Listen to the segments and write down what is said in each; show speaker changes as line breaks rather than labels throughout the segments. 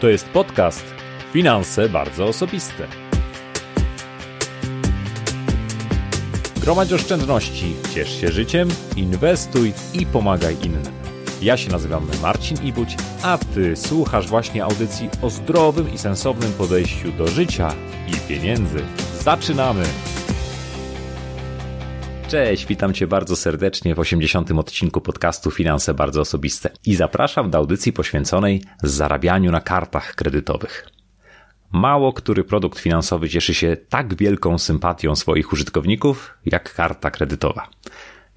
To jest podcast Finanse bardzo osobiste. Gromadź oszczędności, ciesz się życiem, inwestuj i pomagaj innym. Ja się nazywam Marcin Ibuć, a Ty słuchasz właśnie audycji o zdrowym i sensownym podejściu do życia i pieniędzy. Zaczynamy! Cześć, witam Cię bardzo serdecznie w 80. odcinku podcastu Finanse Bardzo Osobiste i zapraszam do audycji poświęconej zarabianiu na kartach kredytowych. Mało który produkt finansowy cieszy się tak wielką sympatią swoich użytkowników jak karta kredytowa.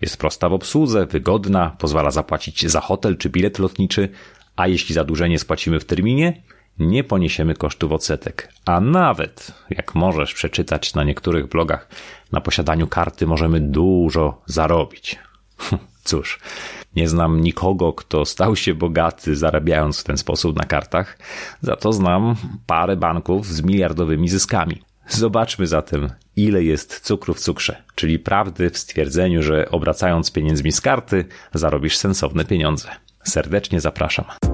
Jest prosta w obsłudze, wygodna, pozwala zapłacić za hotel czy bilet lotniczy, a jeśli zadłużenie spłacimy w terminie, nie poniesiemy kosztów odsetek. A nawet, jak możesz przeczytać na niektórych blogach, na posiadaniu karty możemy dużo zarobić. Cóż, nie znam nikogo, kto stał się bogaty zarabiając w ten sposób na kartach, za to znam parę banków z miliardowymi zyskami. Zobaczmy zatem, ile jest cukru w cukrze, czyli prawdy w stwierdzeniu, że obracając pieniędzmi z karty zarobisz sensowne pieniądze. Serdecznie zapraszam.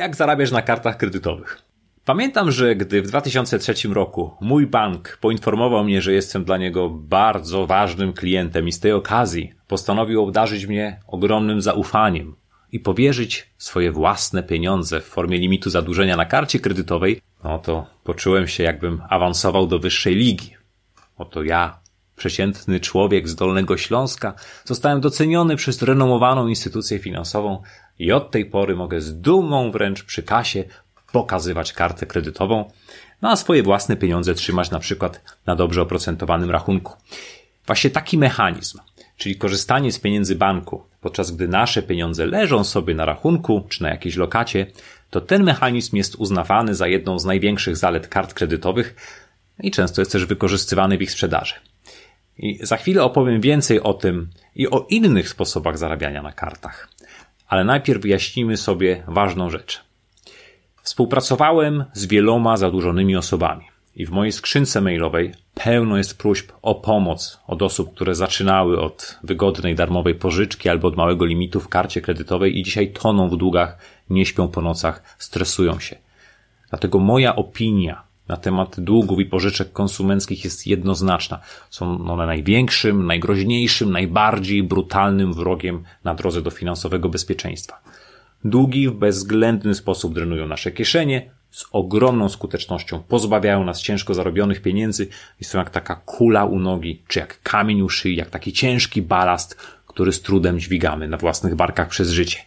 Jak zarabiasz na kartach kredytowych? Pamiętam, że gdy w 2003 roku mój bank poinformował mnie, że jestem dla niego bardzo ważnym klientem i z tej okazji postanowił obdarzyć mnie ogromnym zaufaniem i powierzyć swoje własne pieniądze w formie limitu zadłużenia na karcie kredytowej, no to poczułem się jakbym awansował do wyższej ligi. Oto ja, przeciętny człowiek z Dolnego Śląska, zostałem doceniony przez renomowaną instytucję finansową i od tej pory mogę z dumą wręcz przy kasie pokazywać kartę kredytową, no a swoje własne pieniądze trzymać na przykład na dobrze oprocentowanym rachunku. Właśnie taki mechanizm, czyli korzystanie z pieniędzy banku, podczas gdy nasze pieniądze leżą sobie na rachunku czy na jakiejś lokacie, to ten mechanizm jest uznawany za jedną z największych zalet kart kredytowych i często jest też wykorzystywany w ich sprzedaży. I za chwilę opowiem więcej o tym i o innych sposobach zarabiania na kartach. Ale najpierw wyjaśnimy sobie ważną rzecz. Współpracowałem z wieloma zadłużonymi osobami i w mojej skrzynce mailowej pełno jest próśb o pomoc od osób, które zaczynały od wygodnej darmowej pożyczki albo od małego limitu w karcie kredytowej i dzisiaj toną w długach, nie śpią po nocach, stresują się. Dlatego moja opinia na temat długów i pożyczek konsumenckich jest jednoznaczna. Są one największym, najgroźniejszym, najbardziej brutalnym wrogiem na drodze do finansowego bezpieczeństwa. Długi w bezwzględny sposób drenują nasze kieszenie, z ogromną skutecznością pozbawiają nas ciężko zarobionych pieniędzy i są jak taka kula u nogi, czy jak kamień u szyi, jak taki ciężki balast, który z trudem dźwigamy na własnych barkach przez życie.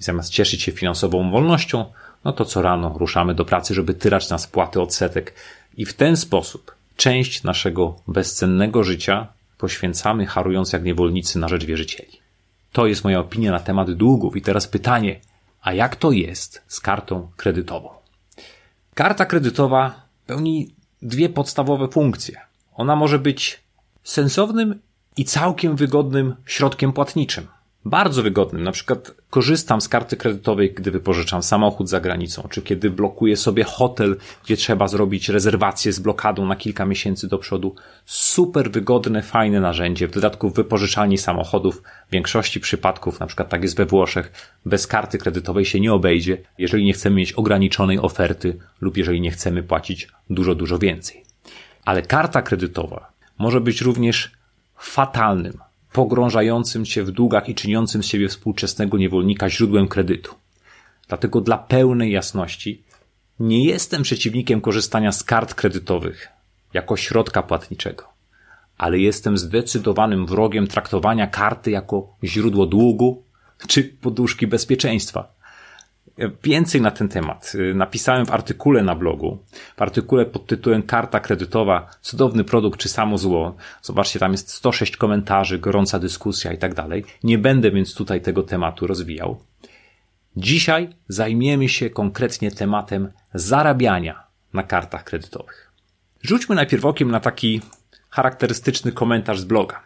I zamiast cieszyć się finansową wolnością, no to co rano ruszamy do pracy, żeby tyrać na spłaty odsetek i w ten sposób część naszego bezcennego życia poświęcamy harując jak niewolnicy na rzecz wierzycieli. To jest moja opinia na temat długów i teraz pytanie, a jak to jest z kartą kredytową? Karta kredytowa pełni dwie podstawowe funkcje. Ona może być sensownym i całkiem wygodnym środkiem płatniczym bardzo wygodnym. Na przykład korzystam z karty kredytowej, gdy wypożyczam samochód za granicą, czy kiedy blokuję sobie hotel, gdzie trzeba zrobić rezerwację z blokadą na kilka miesięcy do przodu. Super wygodne, fajne narzędzie. W dodatku wypożyczalni samochodów w większości przypadków, na przykład tak jest we Włoszech, bez karty kredytowej się nie obejdzie, jeżeli nie chcemy mieć ograniczonej oferty lub jeżeli nie chcemy płacić dużo, dużo więcej. Ale karta kredytowa może być również fatalnym, pogrążającym się w długach i czyniącym z siebie współczesnego niewolnika źródłem kredytu. Dlatego dla pełnej jasności nie jestem przeciwnikiem korzystania z kart kredytowych jako środka płatniczego, ale jestem zdecydowanym wrogiem traktowania karty jako źródło długu czy poduszki bezpieczeństwa. Więcej na ten temat y, napisałem w artykule na blogu, w artykule pod tytułem Karta kredytowa, cudowny produkt czy samo zło. Zobaczcie, tam jest 106 komentarzy, gorąca dyskusja i tak dalej. Nie będę więc tutaj tego tematu rozwijał. Dzisiaj zajmiemy się konkretnie tematem zarabiania na kartach kredytowych. Rzućmy najpierw okiem na taki charakterystyczny komentarz z bloga.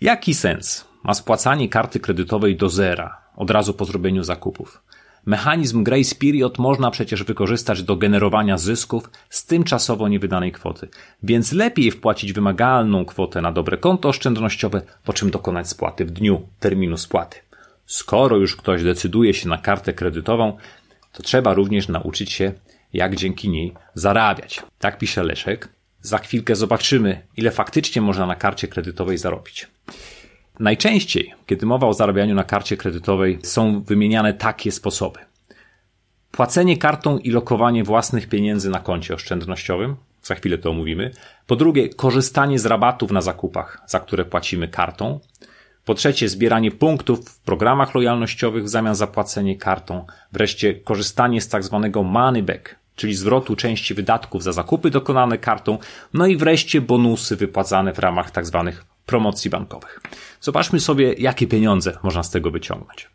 Jaki sens ma spłacanie karty kredytowej do zera od razu po zrobieniu zakupów? Mechanizm grace period można przecież wykorzystać do generowania zysków z tymczasowo niewydanej kwoty, więc lepiej wpłacić wymagalną kwotę na dobre konto oszczędnościowe, po czym dokonać spłaty w dniu terminu spłaty. Skoro już ktoś decyduje się na kartę kredytową, to trzeba również nauczyć się, jak dzięki niej zarabiać. Tak pisze Leszek. Za chwilkę zobaczymy, ile faktycznie można na karcie kredytowej zarobić. Najczęściej, kiedy mowa o zarabianiu na karcie kredytowej, są wymieniane takie sposoby. Płacenie kartą i lokowanie własnych pieniędzy na koncie oszczędnościowym, za chwilę to omówimy. Po drugie, korzystanie z rabatów na zakupach, za które płacimy kartą. Po trzecie, zbieranie punktów w programach lojalnościowych w zamian za płacenie kartą. Wreszcie, korzystanie z tak zwanego money back, czyli zwrotu części wydatków za zakupy dokonane kartą. No i wreszcie bonusy wypłacane w ramach tak zwanych promocji bankowych. Zobaczmy sobie, jakie pieniądze można z tego wyciągnąć.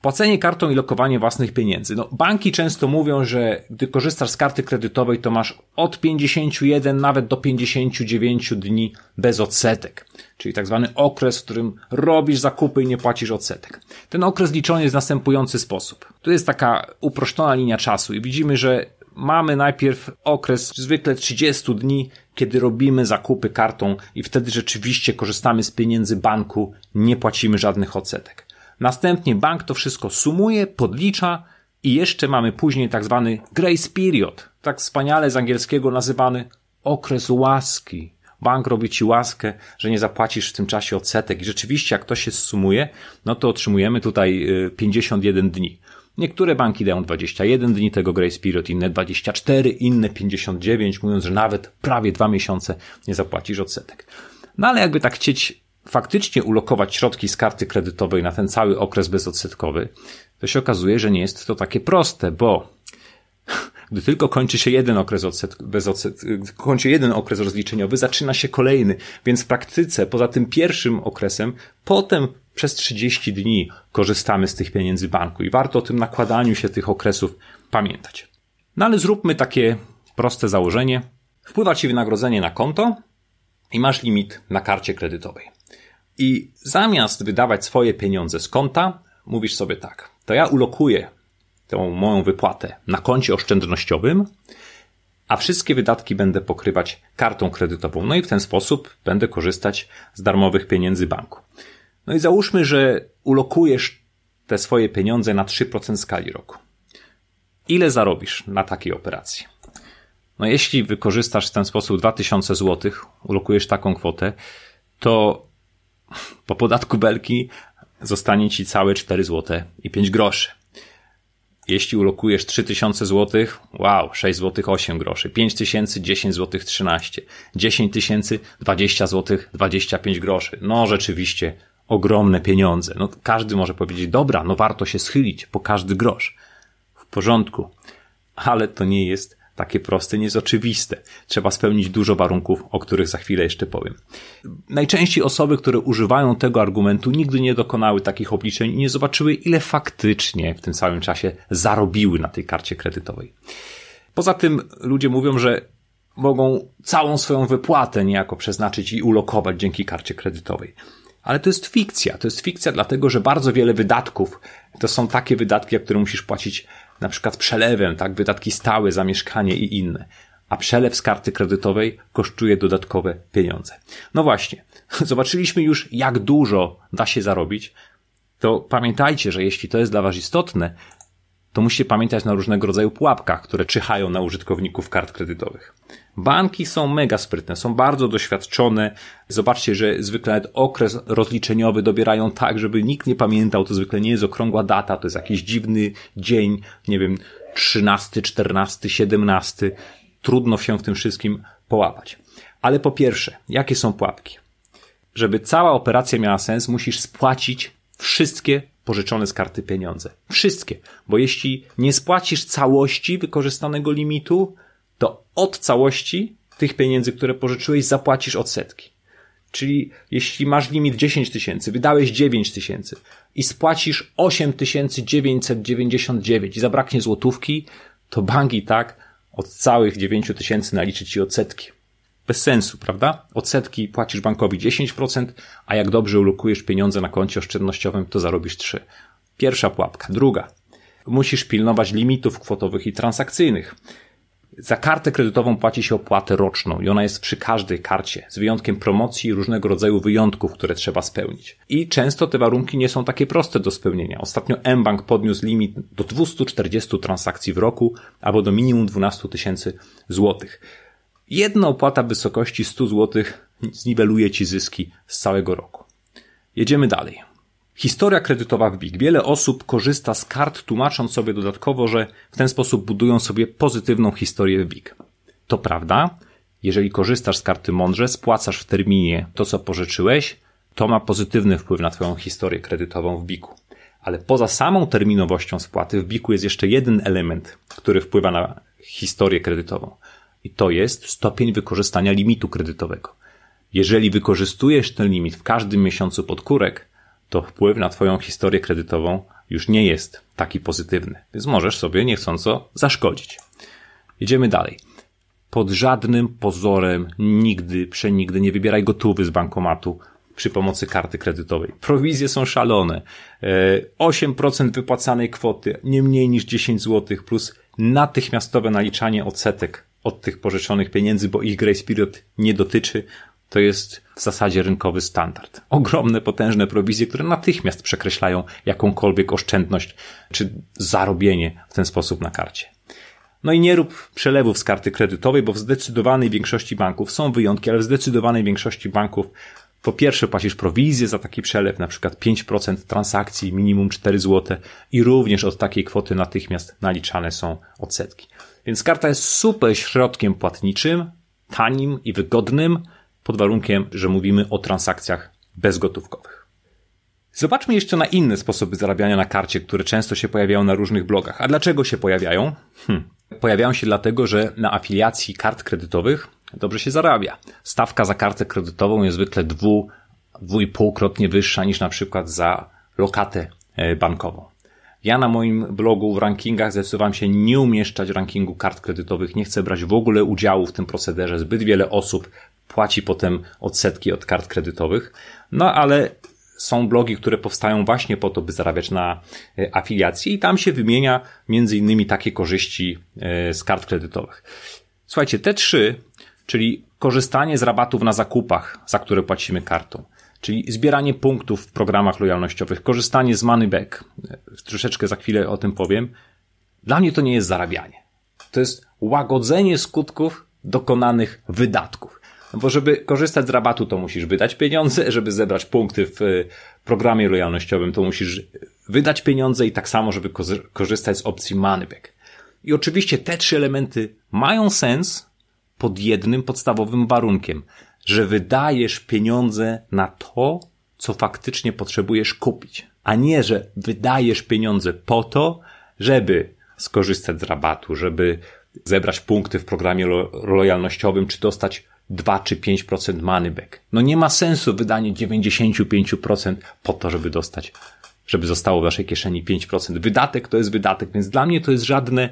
Płacenie kartą i lokowanie własnych pieniędzy. No, banki często mówią, że gdy korzystasz z karty kredytowej, to masz od 51 nawet do 59 dni bez odsetek. Czyli tak zwany okres, w którym robisz zakupy i nie płacisz odsetek. Ten okres liczony jest w następujący sposób. Tu jest taka uproszczona linia czasu i widzimy, że mamy najpierw okres zwykle 30 dni, kiedy robimy zakupy kartą i wtedy rzeczywiście korzystamy z pieniędzy banku, nie płacimy żadnych odsetek. Następnie bank to wszystko sumuje, podlicza i jeszcze mamy później tak zwany grace period, tak wspaniale z angielskiego nazywany okres łaski. Bank robi ci łaskę, że nie zapłacisz w tym czasie odsetek i rzeczywiście jak to się sumuje, no to otrzymujemy tutaj 51 y, dni. Niektóre banki dają 21 dni tego grace period, inne 24, inne 59, mówiąc, że nawet prawie dwa miesiące nie zapłacisz odsetek. No ale jakby tak chcieć faktycznie ulokować środki z karty kredytowej na ten cały okres bezodsetkowy, to się okazuje, że nie jest to takie proste, bo gdy tylko kończy się jeden okres odset, bez odset, kończy jeden okres rozliczeniowy, zaczyna się kolejny, więc w praktyce, poza tym pierwszym okresem, potem przez 30 dni korzystamy z tych pieniędzy banku i warto o tym nakładaniu się tych okresów pamiętać. No ale zróbmy takie proste założenie. Wpływa Ci wynagrodzenie na konto i masz limit na karcie kredytowej. I zamiast wydawać swoje pieniądze z konta, mówisz sobie tak, to ja ulokuję tą moją wypłatę na koncie oszczędnościowym, a wszystkie wydatki będę pokrywać kartą kredytową. No i w ten sposób będę korzystać z darmowych pieniędzy banku. No i załóżmy, że ulokujesz te swoje pieniądze na 3% skali roku. Ile zarobisz na takiej operacji? No jeśli wykorzystasz w ten sposób 2000 zł, ulokujesz taką kwotę, to po podatku belki zostanie ci całe 4 zł i 5 groszy. Jeśli ulokujesz 3000 zł, wow, 6 zł 8 groszy, 5000 10 zł 13, 10 tysięcy 20 zł 25 groszy. No rzeczywiście ogromne pieniądze. No każdy może powiedzieć, dobra, no warto się schylić po każdy grosz. W porządku. Ale to nie jest takie proste, nie jest oczywiste. Trzeba spełnić dużo warunków, o których za chwilę jeszcze powiem. Najczęściej osoby, które używają tego argumentu, nigdy nie dokonały takich obliczeń i nie zobaczyły, ile faktycznie w tym samym czasie zarobiły na tej karcie kredytowej. Poza tym ludzie mówią, że mogą całą swoją wypłatę niejako przeznaczyć i ulokować dzięki karcie kredytowej. Ale to jest fikcja. To jest fikcja dlatego, że bardzo wiele wydatków to są takie wydatki, za które musisz płacić na przykład przelewem, tak, wydatki stałe za mieszkanie i inne. A przelew z karty kredytowej kosztuje dodatkowe pieniądze. No właśnie, zobaczyliśmy już, jak dużo da się zarobić. To pamiętajcie, że jeśli to jest dla Was istotne, to musicie pamiętać na różnego rodzaju pułapkach, które czyhają na użytkowników kart kredytowych. Banki są mega sprytne, są bardzo doświadczone. Zobaczcie, że zwykle okres rozliczeniowy dobierają tak, żeby nikt nie pamiętał, to zwykle nie jest okrągła data, to jest jakiś dziwny dzień, nie wiem, 13, 14, 17. Trudno się w tym wszystkim połapać. Ale po pierwsze, jakie są pułapki? Żeby cała operacja miała sens, musisz spłacić wszystkie pożyczone z karty pieniądze. Wszystkie. Bo jeśli nie spłacisz całości wykorzystanego limitu, to od całości tych pieniędzy, które pożyczyłeś, zapłacisz odsetki. Czyli jeśli masz limit 10 tysięcy, wydałeś 9 tysięcy i spłacisz 8999 i zabraknie złotówki, to bank i tak od całych 9 tysięcy naliczy ci odsetki. Bez sensu, prawda? Odsetki płacisz bankowi 10%, a jak dobrze ulokujesz pieniądze na koncie oszczędnościowym, to zarobisz 3%. Pierwsza pułapka. Druga. Musisz pilnować limitów kwotowych i transakcyjnych. Za kartę kredytową płaci się opłatę roczną i ona jest przy każdej karcie, z wyjątkiem promocji i różnego rodzaju wyjątków, które trzeba spełnić. I często te warunki nie są takie proste do spełnienia. Ostatnio mBank podniósł limit do 240 transakcji w roku albo do minimum 12 tysięcy złotych. Jedna opłata w wysokości 100 złotych zniweluje ci zyski z całego roku. Jedziemy dalej. Historia kredytowa w BIG. Wiele osób korzysta z kart, tłumacząc sobie dodatkowo, że w ten sposób budują sobie pozytywną historię w BIG. To prawda. Jeżeli korzystasz z karty mądrze, spłacasz w terminie to, co pożyczyłeś, to ma pozytywny wpływ na Twoją historię kredytową w BIG-u. Ale poza samą terminowością spłaty w BIG-u jest jeszcze jeden element, który wpływa na historię kredytową. I to jest stopień wykorzystania limitu kredytowego. Jeżeli wykorzystujesz ten limit w każdym miesiącu pod kurek, to wpływ na Twoją historię kredytową już nie jest taki pozytywny, więc możesz sobie niechcąco zaszkodzić. Jedziemy dalej. Pod żadnym pozorem nigdy, przenigdy nie wybieraj gotówy z bankomatu przy pomocy karty kredytowej. Prowizje są szalone. 8% e, wypłacanej kwoty, nie mniej niż 10 zł, plus natychmiastowe naliczanie odsetek od tych pożyczonych pieniędzy, bo ich grace period nie dotyczy to jest w zasadzie rynkowy standard. Ogromne, potężne prowizje, które natychmiast przekreślają jakąkolwiek oszczędność czy zarobienie w ten sposób na karcie. No i nie rób przelewów z karty kredytowej, bo w zdecydowanej większości banków są wyjątki, ale w zdecydowanej większości banków po pierwsze płacisz prowizję za taki przelew, na przykład 5% transakcji, minimum 4 zł i również od takiej kwoty natychmiast naliczane są odsetki. Więc karta jest super środkiem płatniczym, tanim i wygodnym, pod warunkiem, że mówimy o transakcjach bezgotówkowych. Zobaczmy jeszcze na inne sposoby zarabiania na karcie, które często się pojawiają na różnych blogach. A dlaczego się pojawiają? Hm. Pojawiają się dlatego, że na afiliacji kart kredytowych dobrze się zarabia. Stawka za kartę kredytową jest zwykle dwu, dwu i półkrotnie wyższa niż na przykład za lokatę e, bankową. Ja na moim blogu w rankingach zdecydowałem się nie umieszczać rankingu kart kredytowych, nie chcę brać w ogóle udziału w tym procederze. Zbyt wiele osób płaci potem odsetki od kart kredytowych. No ale są blogi, które powstają właśnie po to, by zarabiać na e, afiliacji i tam się wymienia między innymi takie korzyści e, z kart kredytowych. Słuchajcie, te trzy, czyli korzystanie z rabatów na zakupach, za które płacimy kartą, czyli zbieranie punktów w programach lojalnościowych, korzystanie z money back, troszeczkę za chwilę o tym powiem, dla mnie to nie jest zarabianie. To jest łagodzenie skutków dokonanych wydatków. No bo żeby korzystać z rabatu, to musisz wydać pieniądze, żeby zebrać punkty w e, programie lojalnościowym, to musisz wydać pieniądze i tak samo, żeby korzystać z opcji moneyback. I oczywiście te trzy elementy mają sens pod jednym podstawowym warunkiem, że wydajesz pieniądze na to, co faktycznie potrzebujesz kupić, a nie, że wydajesz pieniądze po to, żeby skorzystać z rabatu, żeby zebrać punkty w programie lo lojalnościowym, czy dostać 2 czy 5% money back. No nie ma sensu wydanie 95% po to, żeby dostać, żeby zostało w waszej kieszeni 5%. Wydatek to jest wydatek, więc dla mnie to jest żadne,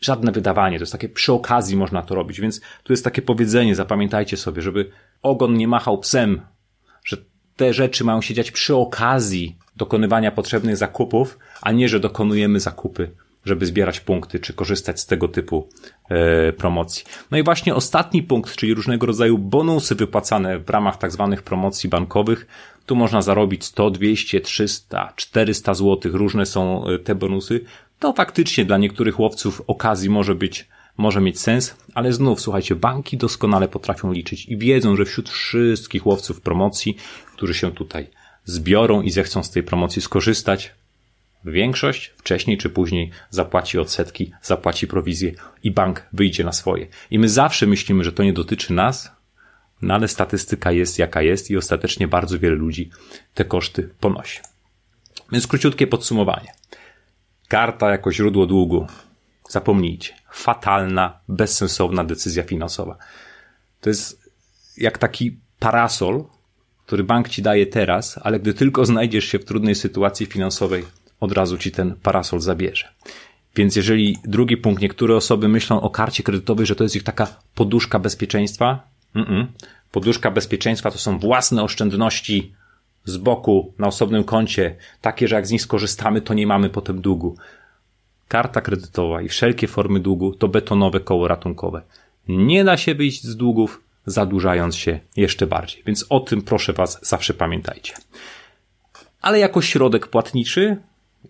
żadne wydawanie. To jest takie przy okazji można to robić, więc tu jest takie powiedzenie, zapamiętajcie sobie, żeby ogon nie machał psem, że te rzeczy mają się dziać przy okazji dokonywania potrzebnych zakupów, a nie, że dokonujemy zakupy żeby zbierać punkty, czy korzystać z tego typu e, promocji. No i właśnie ostatni punkt, czyli różnego rodzaju bonusy wypłacane w ramach tak zwanych promocji bankowych. Tu można zarobić 100, 200, 300, 400 zł, różne są e, te bonusy. To faktycznie dla niektórych łowców okazji może być może mieć sens, ale znów, słuchajcie, banki doskonale potrafią liczyć i wiedzą, że wśród wszystkich łowców promocji, którzy się tutaj zbiorą i zechcą z tej promocji skorzystać, Większość wcześniej czy później zapłaci odsetki, zapłaci prowizję i bank wyjdzie na swoje. I my zawsze myślimy, że to nie dotyczy nas, no ale statystyka jest jaka jest i ostatecznie bardzo wiele ludzi te koszty ponosi. Więc króciutkie podsumowanie. Karta jako źródło długu. Zapomnijcie. Fatalna, bezsensowna decyzja finansowa. To jest jak taki parasol, który bank ci daje teraz, ale gdy tylko znajdziesz się w trudnej sytuacji finansowej, od razu ci ten parasol zabierze. Więc jeżeli drugi punkt, niektóre osoby myślą o karcie kredytowej, że to jest ich taka poduszka bezpieczeństwa, Mm-mm. poduszka bezpieczeństwa to są własne oszczędności z boku na osobnym koncie, takie, że jak z nich skorzystamy, to nie mamy potem długu. Karta kredytowa i wszelkie formy długu to betonowe koło ratunkowe. Nie da się wyjść z długów, zadłużając się jeszcze bardziej. Więc o tym proszę Was zawsze pamiętajcie. Ale jako środek płatniczy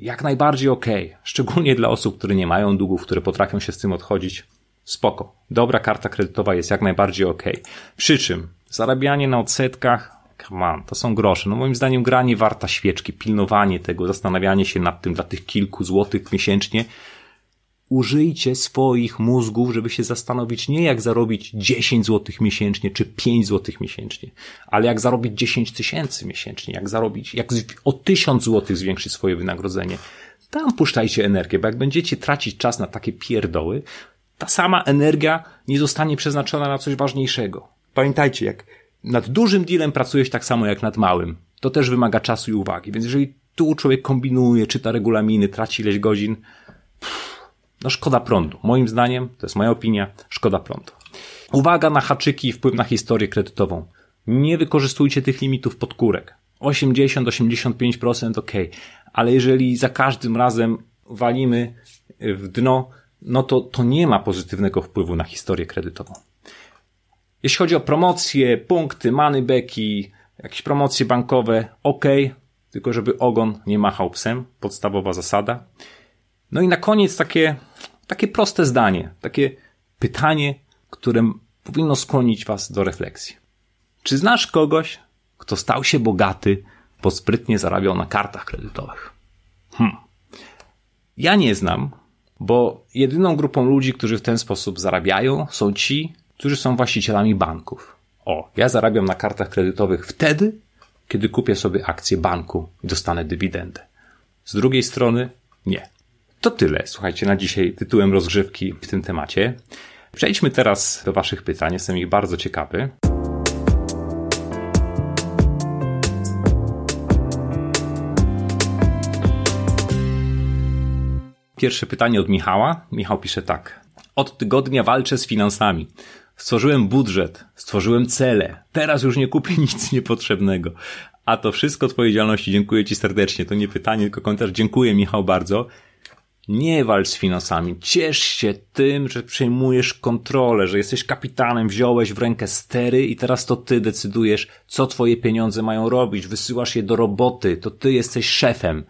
jak najbardziej ok. Szczególnie dla osób, które nie mają długów, które potrafią się z tym odchodzić. Spoko. Dobra karta kredytowa jest jak najbardziej ok. Przy czym zarabianie na odsetkach, come on, to są grosze. No moim zdaniem granie warta świeczki, pilnowanie tego, zastanawianie się nad tym dla tych kilku złotych miesięcznie użyjcie swoich mózgów, żeby się zastanowić nie jak zarobić 10 zł miesięcznie czy 5 zł miesięcznie, ale jak zarobić 10 tysięcy miesięcznie, jak zarobić, jak o 1000 zł zwiększyć swoje wynagrodzenie. Tam puszczajcie energię, bo jak będziecie tracić czas na takie pierdoły, ta sama energia nie zostanie przeznaczona na coś ważniejszego. Pamiętajcie, jak nad dużym dealem pracujesz tak samo jak nad małym. To też wymaga czasu i uwagi, więc jeżeli tu człowiek kombinuje, czyta regulaminy, traci ileś godzin, pff, no szkoda prądu. Moim zdaniem, to jest moja opinia, szkoda prądu. Uwaga na haczyki i wpływ na historię kredytową. Nie wykorzystujcie tych limitów podkórek. 80-85% ok, ale jeżeli za każdym razem walimy w dno, no to, to nie ma pozytywnego wpływu na historię kredytową. Jeśli chodzi o promocje, punkty, moneybacki, jakieś promocje bankowe, ok, tylko żeby ogon nie machał psem, podstawowa zasada. No i na koniec takie, takie proste zdanie, takie pytanie, które powinno skłonić Was do refleksji. Czy znasz kogoś, kto stał się bogaty, bo sprytnie zarabiał na kartach kredytowych? Hmm. Ja nie znam, bo jedyną grupą ludzi, którzy w ten sposób zarabiają, są ci, którzy są właścicielami banków. O, ja zarabiam na kartach kredytowych wtedy, kiedy kupię sobie akcję banku i dostanę dywidendę. Z drugiej strony, nie. To tyle, słuchajcie, na dzisiaj tytułem rozgrzewki w tym temacie. Przejdźmy teraz do Waszych pytań, jestem ich bardzo ciekawy. Pierwsze pytanie od Michała. Michał pisze tak. Od tygodnia walczę z finansami. Stworzyłem budżet, stworzyłem cele. Teraz już nie kupię nic niepotrzebnego. A to wszystko Twojej działalności. Dziękuję Ci serdecznie. To nie pytanie, tylko komentarz. Dziękuję Michał bardzo. Nie walcz z finansami. Ciesz się tym, że przejmujesz kontrolę, że jesteś kapitanem, wziąłeś w rękę stery i teraz to ty decydujesz, co twoje pieniądze mają robić. Wysyłasz je do roboty. To ty jesteś szefem.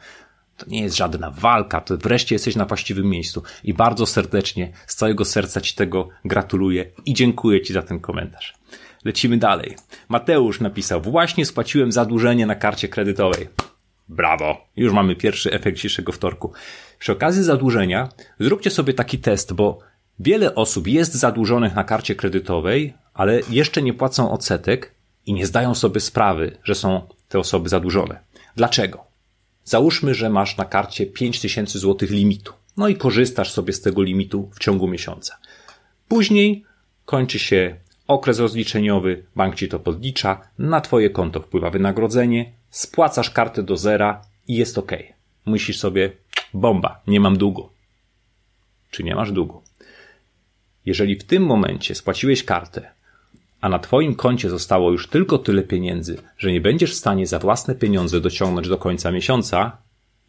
To nie jest żadna walka, to wreszcie jesteś na właściwym miejscu. I bardzo serdecznie, z całego serca Ci tego gratuluję i dziękuję Ci za ten komentarz. Lecimy dalej. Mateusz napisał, właśnie spłaciłem zadłużenie na karcie kredytowej. Brawo! Już mamy pierwszy efekt dzisiejszego wtorku. Przy okazji zadłużenia zróbcie sobie taki test, bo wiele osób jest zadłużonych na karcie kredytowej, ale jeszcze nie płacą odsetek i nie zdają sobie sprawy, że są te osoby zadłużone. Dlaczego? Załóżmy, że masz na karcie 5000 zł limitu. No i korzystasz sobie z tego limitu w ciągu miesiąca. Później kończy się okres rozliczeniowy, bank ci to podlicza, na twoje konto wpływa wynagrodzenie, spłacasz kartę do zera i jest ok. Myślisz sobie, bomba, nie mam długu. Czy nie masz długu? Jeżeli w tym momencie spłaciłeś kartę, a na Twoim koncie zostało już tylko tyle pieniędzy, że nie będziesz w stanie za własne pieniądze dociągnąć do końca miesiąca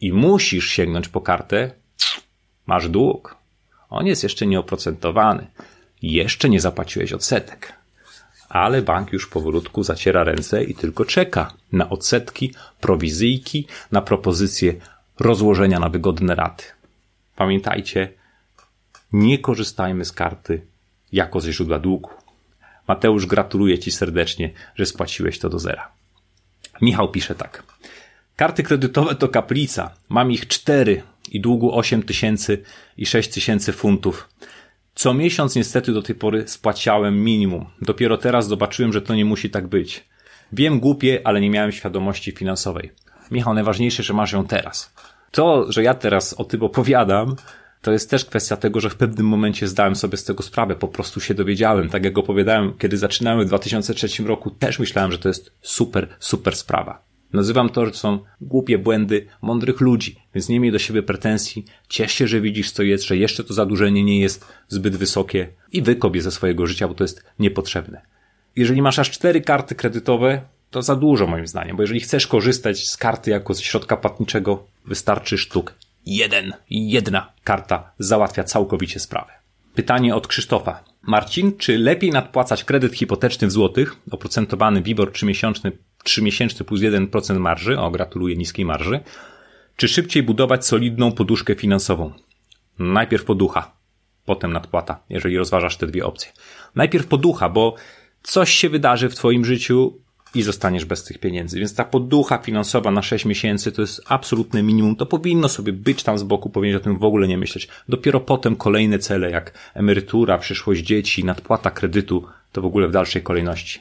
i musisz sięgnąć po kartę, masz dług. On jest jeszcze nieoprocentowany. Jeszcze nie zapłaciłeś odsetek. Ale bank już powolutku zaciera ręce i tylko czeka na odsetki, prowizyjki, na propozycję rozłożenia na wygodne raty. Pamiętajcie, nie korzystajmy z karty jako ze źródła długu. Mateusz, gratuluję Ci serdecznie, że spłaciłeś to do zera. Michał pisze tak. Karty kredytowe to kaplica. Mam ich cztery i długu 8 tysięcy i 6 tysięcy funtów. Co miesiąc niestety do tej pory spłaciałem minimum. Dopiero teraz zobaczyłem, że to nie musi tak być. Wiem głupie, ale nie miałem świadomości finansowej. Michał, najważniejsze, że masz ją teraz. To, że ja teraz o tym opowiadam, to jest też kwestia tego, że w pewnym momencie zdałem sobie z tego sprawę, po prostu się dowiedziałem. Tak jak opowiadałem, kiedy zaczynałem w 2003 roku, też myślałem, że to jest super, super sprawa. Nazywam to, że są głupie błędy mądrych ludzi, więc nie miej do siebie pretensji. Ciesz się, że widzisz, co jest, że jeszcze to zadłużenie nie jest zbyt wysokie i wykop je ze swojego życia, bo to jest niepotrzebne. Jeżeli masz aż cztery karty kredytowe, to za dużo moim zdaniem, bo jeżeli chcesz korzystać z karty jako z środka płatniczego, wystarczy sztuk. Jeden, jedna karta załatwia całkowicie sprawę. Pytanie od Krzysztofa. Marcin, czy lepiej nadpłacać kredyt hipoteczny w złotych, oprocentowany WIBOR 3-miesięczny, 3 plus 1% marży, o gratuluję niskiej marży, czy szybciej budować solidną poduszkę finansową? Najpierw poducha, potem nadpłata, jeżeli rozważasz te dwie opcje. Najpierw poducha, bo coś się wydarzy w twoim życiu i zostaniesz bez tych pieniędzy. Więc ta poducha finansowa na 6 miesięcy to jest absolutne minimum. To powinno sobie być tam z boku, powinien o tym w ogóle nie myśleć. Dopiero potem kolejne cele jak emerytura, przyszłość dzieci, nadpłata kredytu, to w ogóle w dalszej kolejności.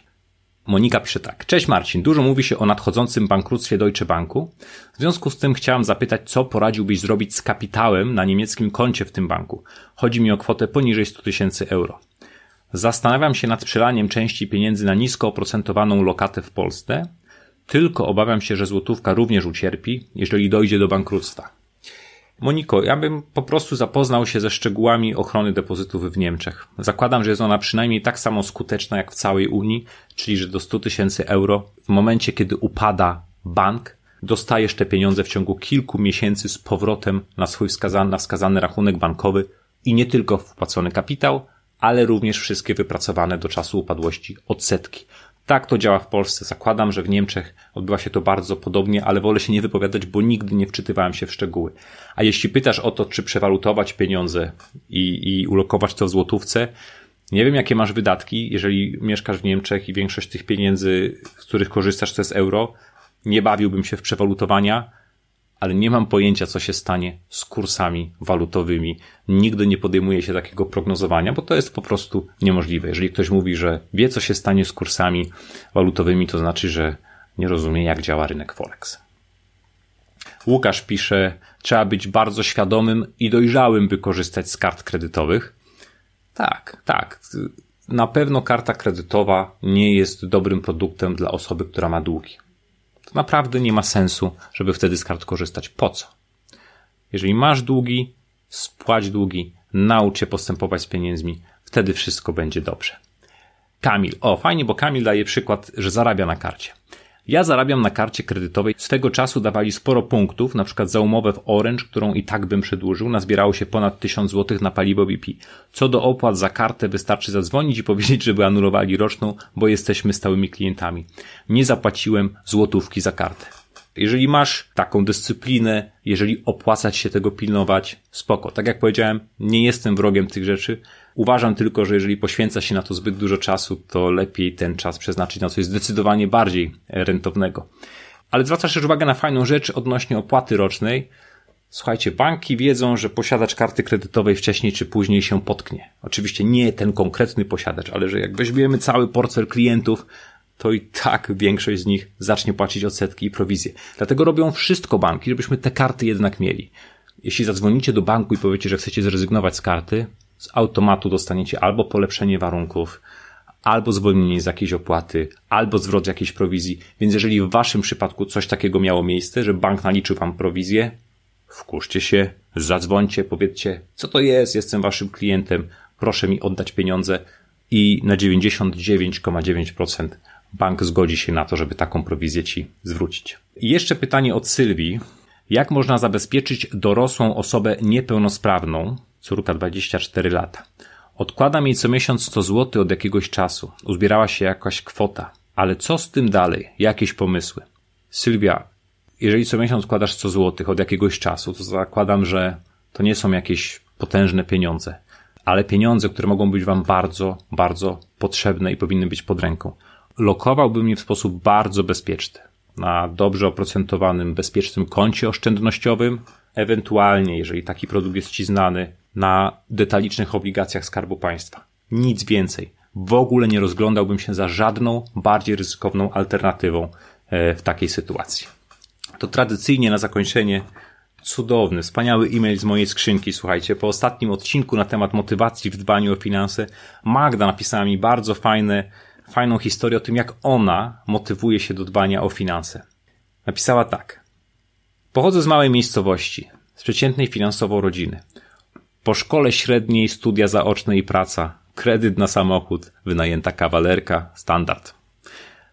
Monika pisze tak. Cześć Marcin, dużo mówi się o nadchodzącym bankructwie Deutsche Banku. W związku z tym chciałam zapytać, co poradziłbyś zrobić z kapitałem na niemieckim koncie w tym banku. Chodzi mi o kwotę poniżej 100 tysięcy euro. Zastanawiam się nad przelaniem części pieniędzy na nisko oprocentowaną lokatę w Polsce, tylko obawiam się, że złotówka również ucierpi, jeżeli dojdzie do bankructwa. Moniko, ja bym po prostu zapoznał się ze szczegółami ochrony depozytów w Niemczech. Zakładam, że jest ona przynajmniej tak samo skuteczna jak w całej Unii, czyli że do 100 tysięcy euro w momencie, kiedy upada bank, dostajesz te pieniądze w ciągu kilku miesięcy z powrotem na swój wskazany, na wskazany rachunek bankowy i nie tylko wpłacony kapitał, ale również wszystkie wypracowane do czasu upadłości odsetki. Tak to działa w Polsce. Zakładam, że w Niemczech odbywa się to bardzo podobnie, ale wolę się nie wypowiadać, bo nigdy nie wczytywałem się w szczegóły. A jeśli pytasz o to, czy przewalutować pieniądze i, i ulokować to w złotówce, nie wiem, jakie masz wydatki, jeżeli mieszkasz w Niemczech i większość tych pieniędzy, z których korzystasz, to jest euro. Nie bawiłbym się w przewalutowania, ale nie mam pojęcia, co się stanie z kursami walutowymi. Nigdy nie podejmuję się takiego prognozowania, bo to jest po prostu niemożliwe. Jeżeli ktoś mówi, że wie, co się stanie z kursami walutowymi, to znaczy, że nie rozumie, jak działa rynek Forex. Łukasz pisze, trzeba być bardzo świadomym i dojrzałym, by korzystać z kart kredytowych. Tak, tak. Na pewno karta kredytowa nie jest dobrym produktem dla osoby, która ma długi to naprawdę nie ma sensu, żeby wtedy z kart korzystać. Po co? Jeżeli masz długi, spłać długi, naucz się postępować z pieniędzmi, wtedy wszystko będzie dobrze. Kamil. O, fajnie, bo Kamil daje przykład, że zarabia na karcie. Ja zarabiam na karcie kredytowej. Swego czasu dawali sporo punktów, na przykład za umowę w Orange, którą i tak bym przedłużył. Nazbierało się ponad 1000 zł na paliwo BP. Co do opłat za kartę wystarczy zadzwonić i powiedzieć, żeby anulowali roczną, bo jesteśmy stałymi klientami. Nie zapłaciłem złotówki za kartę. Jeżeli masz taką dyscyplinę, jeżeli opłacać się tego pilnować, spoko. Tak jak powiedziałem, nie jestem wrogiem tych rzeczy. Uważam tylko, że jeżeli poświęca się na to zbyt dużo czasu, to lepiej ten czas przeznaczyć na coś zdecydowanie bardziej rentownego. Ale zwracasz też uwagę na fajną rzecz odnośnie opłaty rocznej. Słuchajcie, banki wiedzą, że posiadacz karty kredytowej wcześniej czy później się potknie. Oczywiście nie ten konkretny posiadacz, ale że jak weźmiemy cały portfel klientów, to i tak większość z nich zacznie płacić odsetki i prowizje. Dlatego robią wszystko banki, żebyśmy te karty jednak mieli. Jeśli zadzwonicie do banku i powiecie, że chcecie zrezygnować z karty, z automatu dostaniecie albo polepszenie warunków, albo zwolnienie z jakiejś opłaty, albo zwrot jakiejś prowizji. Więc jeżeli w waszym przypadku coś takiego miało miejsce, że bank naliczył wam prowizję, wkurzcie się, zadzwońcie, powiedzcie, co to jest, jestem waszym klientem, proszę mi oddać pieniądze i na 99,9% bank zgodzi się na to, żeby taką prowizję ci zwrócić. I jeszcze pytanie od Sylwii. Jak można zabezpieczyć dorosłą osobę niepełnosprawną, córka 24 lata? Odkładam jej co miesiąc 100 zł od jakiegoś czasu. Uzbierała się jakaś kwota. Ale co z tym dalej? Jakieś pomysły? Sylwia, jeżeli co miesiąc składasz 100 zł od jakiegoś czasu, to zakładam, że to nie są jakieś potężne pieniądze, ale pieniądze, które mogą być Wam bardzo, bardzo potrzebne i powinny być pod ręką lokowałbym je w sposób bardzo bezpieczny. Na dobrze oprocentowanym, bezpiecznym koncie oszczędnościowym, ewentualnie, jeżeli taki produkt jest Ci znany, na detalicznych obligacjach Skarbu Państwa. Nic więcej. W ogóle nie rozglądałbym się za żadną bardziej ryzykowną alternatywą e, w takiej sytuacji. To tradycyjnie na zakończenie cudowny, wspaniały e-mail z mojej skrzynki. Słuchajcie, po ostatnim odcinku na temat motywacji w dbaniu o finanse, Magda napisała mi bardzo fajne fajną historię o tym, jak ona motywuje się do dbania o finanse. Napisała tak. Pochodzę z małej miejscowości, z przeciętnej finansowo rodziny. Po szkole średniej studia zaoczne i praca, kredyt na samochód, wynajęta kawalerka, standard.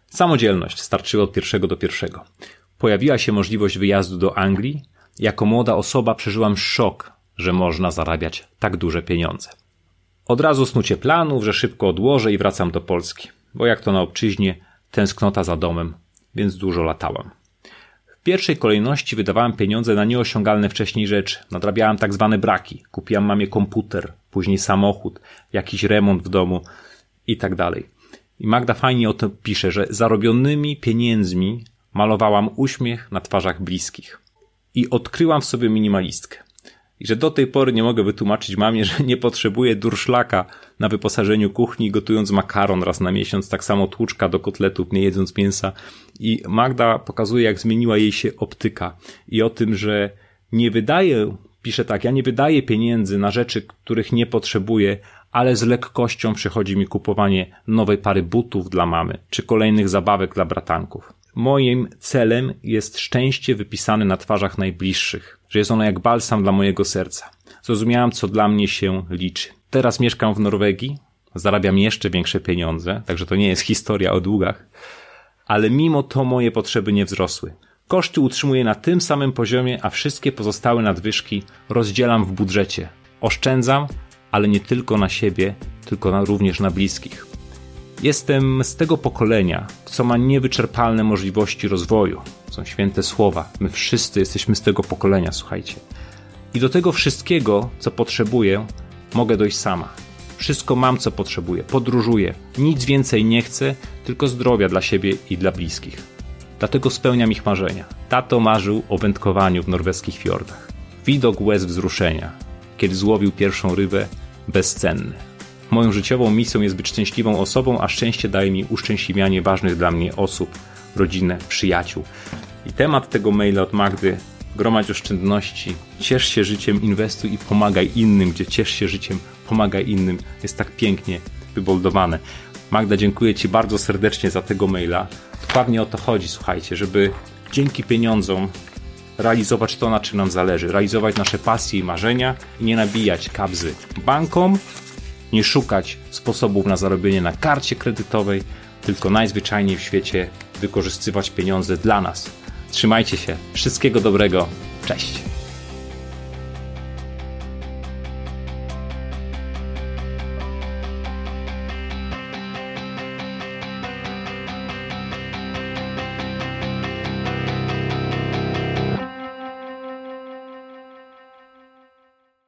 Samodzielność starczyła od pierwszego do pierwszego. Pojawiła się możliwość wyjazdu do Anglii. Jako młoda osoba przeżyłam szok, że można zarabiać tak duże pieniądze. Od razu snucie planów, że szybko odłożę i wracam do Polski, bo jak to na obczyźnie, tęsknota za domem, więc dużo latałam. W pierwszej kolejności wydawałem pieniądze na nieosiągalne wcześniej rzeczy. Nadrabiałem tak zwane braki. Kupiłam mamie komputer, później samochód, jakiś remont w domu i tak dalej. I Magda fajnie o tym pisze, że zarobionymi pieniędzmi malowałam uśmiech na twarzach bliskich. I odkryłam w sobie minimalistkę. I że do tej pory nie mogę wytłumaczyć mamie, że nie potrzebuję durszlaka na wyposażeniu kuchni, gotując makaron raz na miesiąc, tak samo tłuczka do kotletów, nie jedząc mięsa. I Magda pokazuje, jak zmieniła jej się optyka i o tym, że nie wydaje, pisze tak, ja nie wydaję pieniędzy na rzeczy, których nie potrzebuję, ale z lekkością przychodzi mi kupowanie nowej pary butów dla mamy, czy kolejnych zabawek dla bratanków. Moim celem jest szczęście wypisane na twarzach najbliższych, że jest ono jak balsam dla mojego serca. Zrozumiałam, co dla mnie się liczy. Teraz mieszkam w Norwegii, zarabiam jeszcze większe pieniądze, także to nie jest historia o długach, ale mimo to moje potrzeby nie wzrosły. Koszty utrzymuję na tym samym poziomie, a wszystkie pozostałe nadwyżki rozdzielam w budżecie. Oszczędzam, ale nie tylko na siebie, tylko na, również na bliskich. Jestem z tego pokolenia, co ma niewyczerpalne możliwości rozwoju. Są święte słowa. My wszyscy jesteśmy z tego pokolenia, słuchajcie. I do tego wszystkiego, co potrzebuję, mogę dojść sama. Wszystko mam, co potrzebuję. Podróżuję. Nic więcej nie chcę, tylko zdrowia dla siebie i dla bliskich. Dlatego spełniam ich marzenia. Tato marzył o wędkowaniu w norweskich fiordach. Widok łez wzruszenia, kiedy złowił pierwszą rybę, bezcenny. Moją życiową misją jest być szczęśliwą osobą, a szczęście daje mi uszczęśliwianie ważnych dla mnie osób, rodzinę, przyjaciół. I temat tego maila od Magdy gromadź oszczędności, ciesz się życiem, inwestuj i pomagaj innym, gdzie ciesz się życiem, pomagaj innym, jest tak pięknie wyboldowane. Magda, dziękuję Ci bardzo serdecznie za tego maila. Dokładnie o to chodzi, słuchajcie, żeby dzięki pieniądzom realizować to, na czym nam zależy, realizować nasze pasje i marzenia i nie nabijać kabzy bankom, nie szukać sposobów na zarobienie na karcie kredytowej, tylko najzwyczajniej w świecie wykorzystywać pieniądze dla nas. Trzymajcie się, wszystkiego dobrego, cześć!